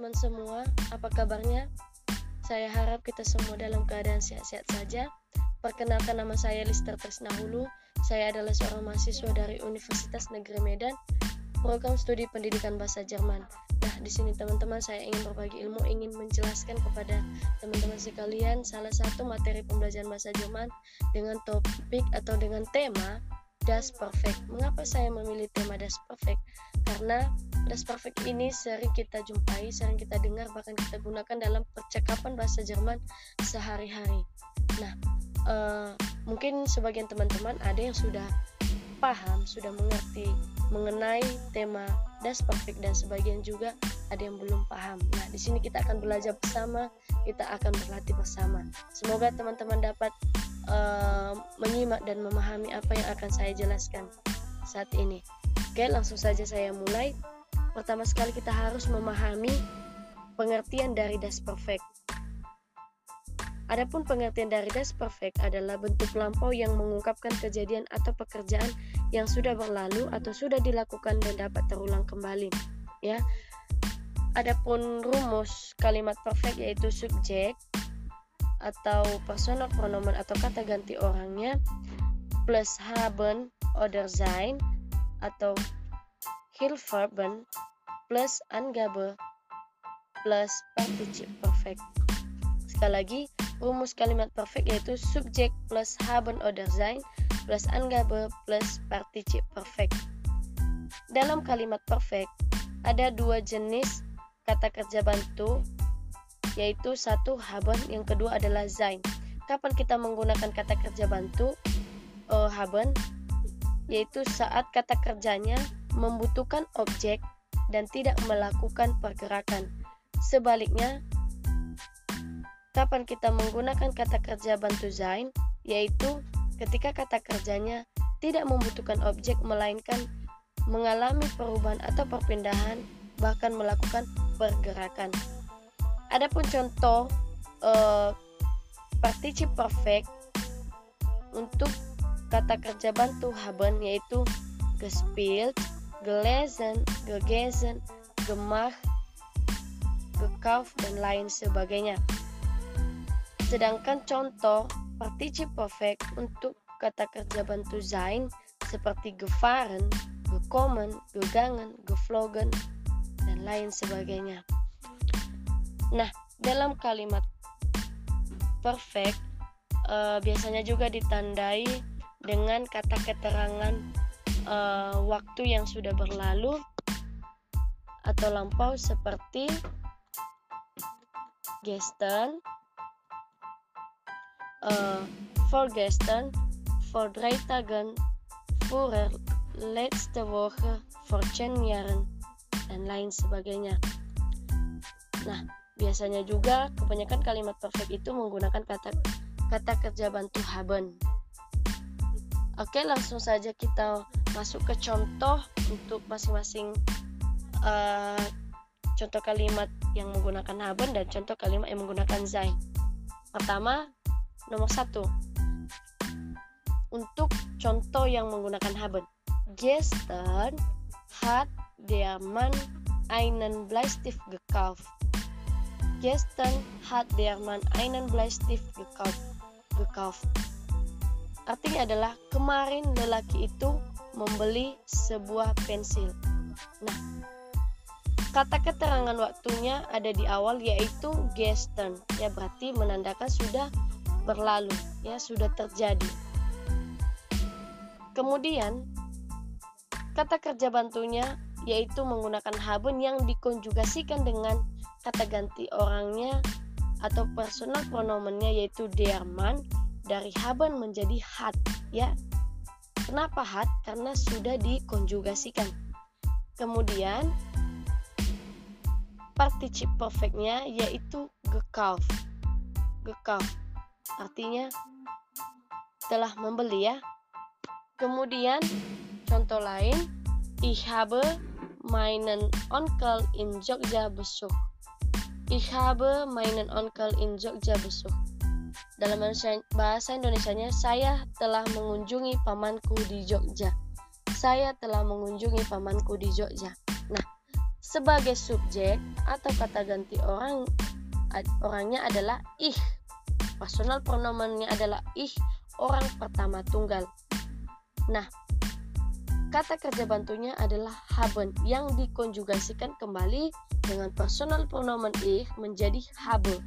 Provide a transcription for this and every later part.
teman-teman semua, apa kabarnya? Saya harap kita semua dalam keadaan sehat-sehat saja. Perkenalkan nama saya Lister Tresnahulu. Saya adalah seorang mahasiswa dari Universitas Negeri Medan, program studi pendidikan bahasa Jerman. Nah, di sini teman-teman saya ingin berbagi ilmu, ingin menjelaskan kepada teman-teman sekalian salah satu materi pembelajaran bahasa Jerman dengan topik atau dengan tema Das Perfect. Mengapa saya memilih tema Das Perfect? Karena Das Perfect ini sering kita jumpai, sering kita dengar, bahkan kita gunakan dalam percakapan bahasa Jerman sehari-hari. Nah, uh, mungkin sebagian teman-teman ada yang sudah paham, sudah mengerti mengenai tema Das Perfect dan sebagian juga ada yang belum paham. Nah, di sini kita akan belajar bersama, kita akan berlatih bersama. Semoga teman-teman dapat uh, menyimak dan memahami apa yang akan saya jelaskan saat ini. Oke, langsung saja saya mulai. Pertama sekali kita harus memahami pengertian dari das perfect. Adapun pengertian dari das perfect adalah bentuk lampau yang mengungkapkan kejadian atau pekerjaan yang sudah berlalu atau sudah dilakukan dan dapat terulang kembali. Ya. Adapun rumus kalimat perfect yaitu subjek atau personal pronomen atau kata ganti orangnya plus haben oder sein atau Hilverben plus Angabe plus Partizip Perfect. Sekali lagi, rumus kalimat perfect yaitu subjek plus haben oder sein plus Angabe plus Partizip Perfect. Dalam kalimat perfect, ada dua jenis kata kerja bantu yaitu satu haben, yang kedua adalah sein. Kapan kita menggunakan kata kerja bantu uh, haben? Yaitu saat kata kerjanya membutuhkan objek dan tidak melakukan pergerakan. Sebaliknya, kapan kita menggunakan kata kerja bantu sein? Yaitu ketika kata kerjanya tidak membutuhkan objek melainkan mengalami perubahan atau perpindahan bahkan melakukan pergerakan. Adapun contoh participe perfect untuk kata kerja bantu haben yaitu gespielt, gelesen, gegessen, gemacht, gekauft dan lain sebagainya. Sedangkan contoh participe perfect untuk kata kerja bantu sein seperti gefahren, gekommen, gegangen, geflogen dan lain sebagainya. Nah, dalam kalimat perfect uh, biasanya juga ditandai dengan kata keterangan uh, waktu yang sudah berlalu atau lampau seperti gesten, uh, vorgestern, vor drei Tagen, vorher, letzte Woche, vor zehn Jahren, dan lain sebagainya. Nah, Biasanya juga kebanyakan kalimat perfect itu menggunakan kata kata kerja bantu haben. Oke, langsung saja kita masuk ke contoh untuk masing-masing uh, contoh kalimat yang menggunakan haben dan contoh kalimat yang menggunakan sein. Pertama, nomor satu. Untuk contoh yang menggunakan haben. Gestern hat der Mann einen Bleistift gekauft. Gestern hat der Mann einen Bleistift gekauft. gekauft. Artinya adalah kemarin lelaki itu membeli sebuah pensil. Nah, kata keterangan waktunya ada di awal yaitu gestern. Ya berarti menandakan sudah berlalu, ya sudah terjadi. Kemudian kata kerja bantunya yaitu menggunakan haben yang dikonjugasikan dengan kata ganti orangnya atau personal pronomennya yaitu der man dari haben menjadi hat ya. Kenapa hat? Karena sudah dikonjugasikan. Kemudian participe perfectnya yaitu gekauft. Gekauft artinya telah membeli ya. Kemudian contoh lain ich habe meinen Onkel in Jogja besucht. Ich habe meinen Onkel in Jogja besucht. Dalam bahasa Indonesianya, saya telah mengunjungi pamanku di Jogja. Saya telah mengunjungi pamanku di Jogja. Nah, sebagai subjek atau kata ganti orang orangnya adalah ih personal pronomennya adalah ih orang pertama tunggal nah kata kerja bantunya adalah haben yang dikonjugasikan kembali dengan personal pronomen ih menjadi habe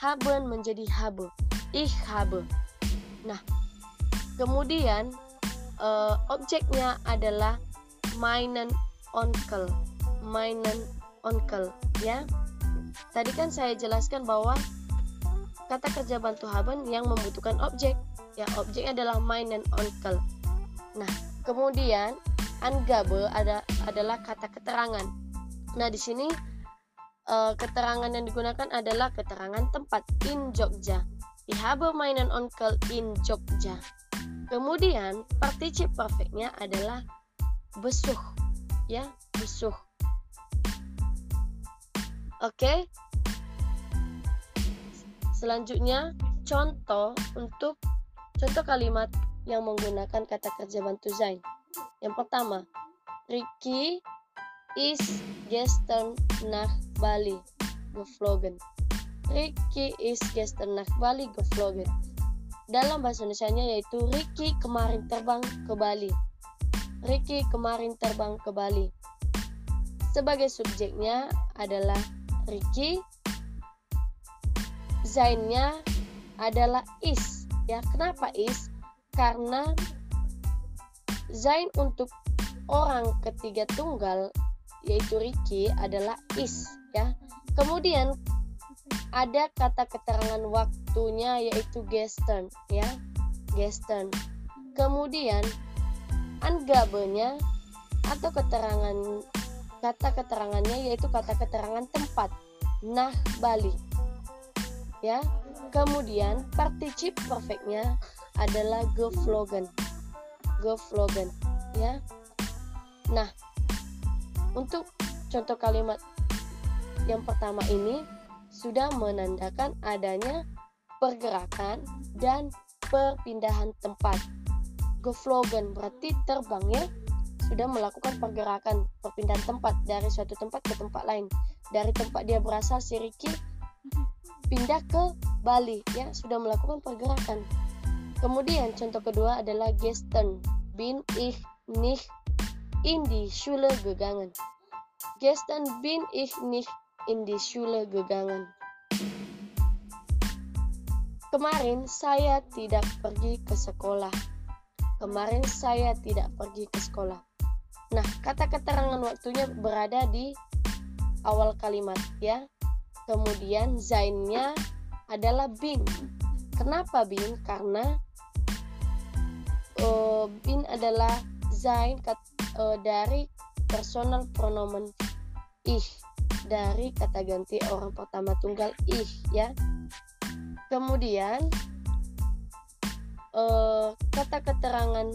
haben menjadi habe ich habe nah kemudian uh, objeknya adalah meinen onkel meinen onkel ya. Tadi kan saya jelaskan bahwa kata kerja bantu haben yang membutuhkan objek. Ya objeknya adalah meinen onkel nah kemudian angabe ada adalah kata keterangan. Nah di sini uh, keterangan yang digunakan adalah keterangan tempat in Jogja Ich habe meinen Onkel in Jogja. Kemudian particip perfectnya adalah besuh, ya besuh. Oke. Selanjutnya contoh untuk contoh kalimat yang menggunakan kata kerja bantu sein. Yang pertama, Ricky is gestern nach Bali geflogen. Ricky is gestern nach Bali geflogen. Dalam bahasa Indonesia yaitu Ricky kemarin terbang ke Bali. Ricky kemarin terbang ke Bali. Sebagai subjeknya adalah Ricky Zainnya adalah is ya kenapa is karena Zain untuk orang ketiga tunggal yaitu Ricky adalah is ya. Kemudian ada kata keterangan waktunya yaitu gestern ya. Gestern kemudian angabenya atau keterangan kata keterangannya yaitu kata keterangan tempat nah Bali ya. Kemudian particip perfectnya adalah geflogen geflogen ya. Nah untuk contoh kalimat yang pertama ini sudah menandakan adanya pergerakan dan perpindahan tempat geflogen berarti terbang ya sudah melakukan pergerakan perpindahan tempat dari suatu tempat ke tempat lain. Dari tempat dia berasal si Ricky pindah ke Bali ya sudah melakukan pergerakan. Kemudian contoh kedua adalah Gesten bin ich nicht in die Schule gegangen. Gesten bin ich nicht in die Schule gegangen. Kemarin saya tidak pergi ke sekolah. Kemarin saya tidak pergi ke sekolah. Nah, kata keterangan waktunya berada di awal kalimat ya. Kemudian zainnya adalah bin. Kenapa bin? Karena uh, bin adalah zain uh, dari personal pronomen ih dari kata ganti orang pertama tunggal ih ya. Kemudian uh, kata keterangan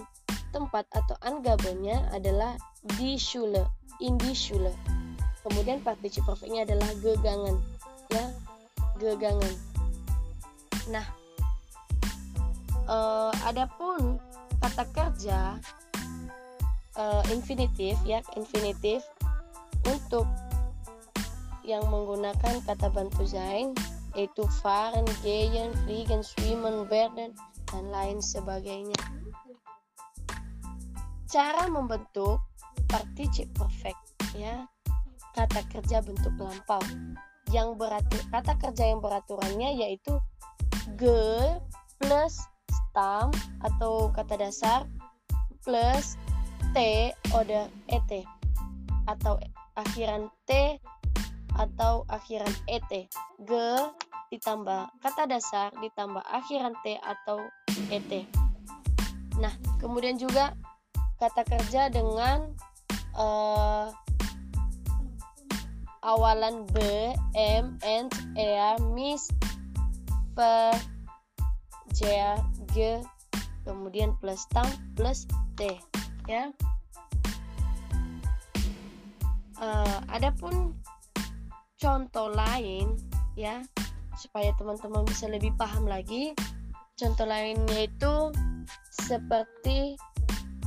tempat atau anggabannya adalah di Schule, in die Schule. Kemudian participe perfectnya adalah gegangan, ya, gegangan. Nah, uh, adapun kata kerja uh, infinitif, ya, infinitif untuk yang menggunakan kata bantu sein yaitu fahren, gehen, fliegen, swimmen, werden, dan lain sebagainya. Cara membentuk particip perfect ya. Kata kerja bentuk lampau. Yang beratur kata kerja yang beraturannya yaitu ge plus stam atau kata dasar plus t order et. Atau akhiran t atau akhiran et ge ditambah kata dasar ditambah akhiran t atau et nah kemudian juga kata kerja dengan uh, awalan B, M, N, E, Mis, P, J, G, kemudian plus tam plus T, ya. Uh, adapun contoh lain, ya, supaya teman-teman bisa lebih paham lagi, contoh lain yaitu seperti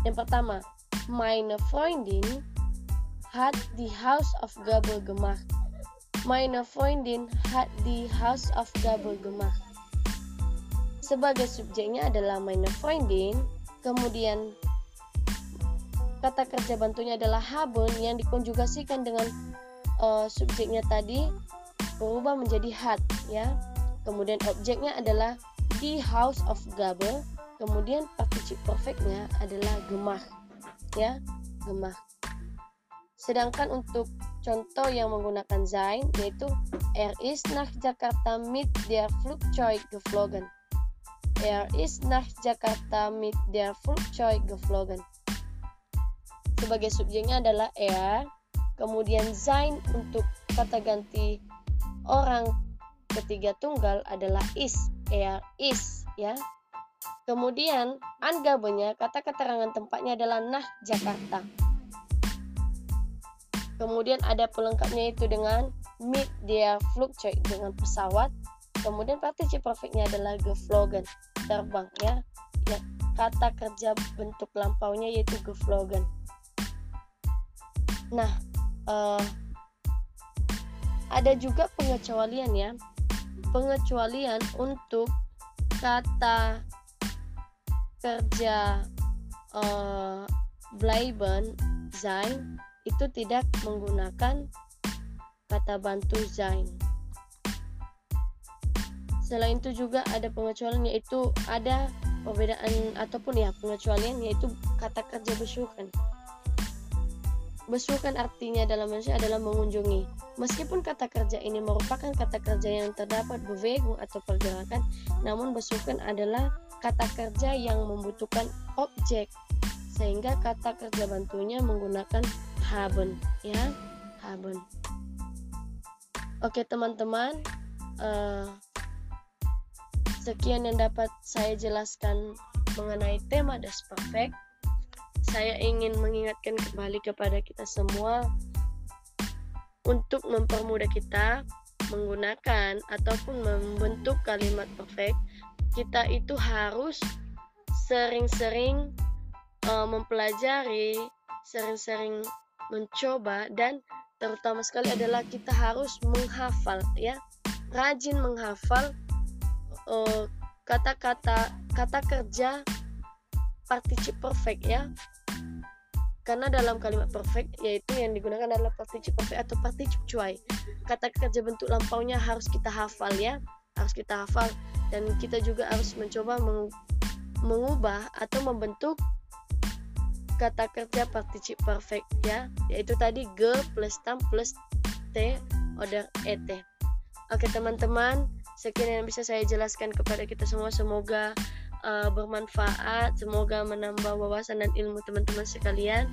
yang pertama, meine Freundin hat die Haus Gabe gemacht. Meine Freundin hat die Haus Gabe gemacht. Sebagai subjeknya adalah meine Freundin, kemudian kata kerja bantunya adalah haben yang dikonjugasikan dengan uh, subjeknya tadi berubah menjadi hat ya. Kemudian objeknya adalah die House of Gabe. Kemudian participle perfectnya adalah gemah ya, gemah. Sedangkan untuk contoh yang menggunakan sein yaitu Er ist nach Jakarta mit der Flugzeug geflogen. Er ist nach Jakarta mit der Flugzeug geflogen. Sebagai subjeknya adalah er, kemudian sein untuk kata ganti orang ketiga tunggal adalah is, er is ya. Kemudian anggabannya kata keterangan tempatnya adalah nah Jakarta. Kemudian ada pelengkapnya itu dengan meet dia fluctuate dengan pesawat. Kemudian participle perfectnya adalah geflogen, terbang ya. ya. Kata kerja bentuk lampaunya yaitu geflogen. Nah, uh, ada juga pengecualian ya. Pengecualian untuk kata kerja uh, bleiben sein itu tidak menggunakan kata bantu sein. Selain itu juga ada pengecualian yaitu ada perbedaan ataupun ya pengecualian yaitu kata kerja besukan. Artinya dalam manusia adalah mengunjungi. Meskipun kata kerja ini merupakan kata kerja yang terdapat bewegung atau pergerakan, namun besukan adalah kata kerja yang membutuhkan objek sehingga kata kerja bantunya menggunakan haben ya haben oke teman-teman uh, sekian yang dapat saya jelaskan mengenai tema desperfect saya ingin mengingatkan kembali kepada kita semua untuk mempermudah kita menggunakan ataupun membentuk kalimat perfect kita itu harus sering-sering uh, mempelajari, sering-sering mencoba dan terutama sekali adalah kita harus menghafal ya. Rajin menghafal uh, kata-kata kata kerja participle perfect ya karena dalam kalimat perfect yaitu yang digunakan adalah participle perfect atau participle cuai. Kata kerja bentuk lampaunya harus kita hafal ya. Harus kita hafal. Dan kita juga harus mencoba mengubah atau membentuk kata kerja participe perfect ya. Yaitu tadi ge plus tam plus t order et oke teman-teman sekian yang bisa saya jelaskan kepada kita semua. Semoga uh, bermanfaat. Semoga menambah wawasan dan ilmu teman-teman sekalian.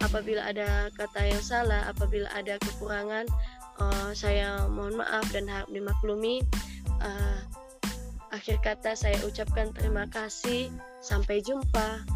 Apabila ada kata yang salah apabila ada kekurangan uh, saya mohon maaf dan harap dimaklumi. Uh, akhir kata saya ucapkan terima kasih. Sampai jumpa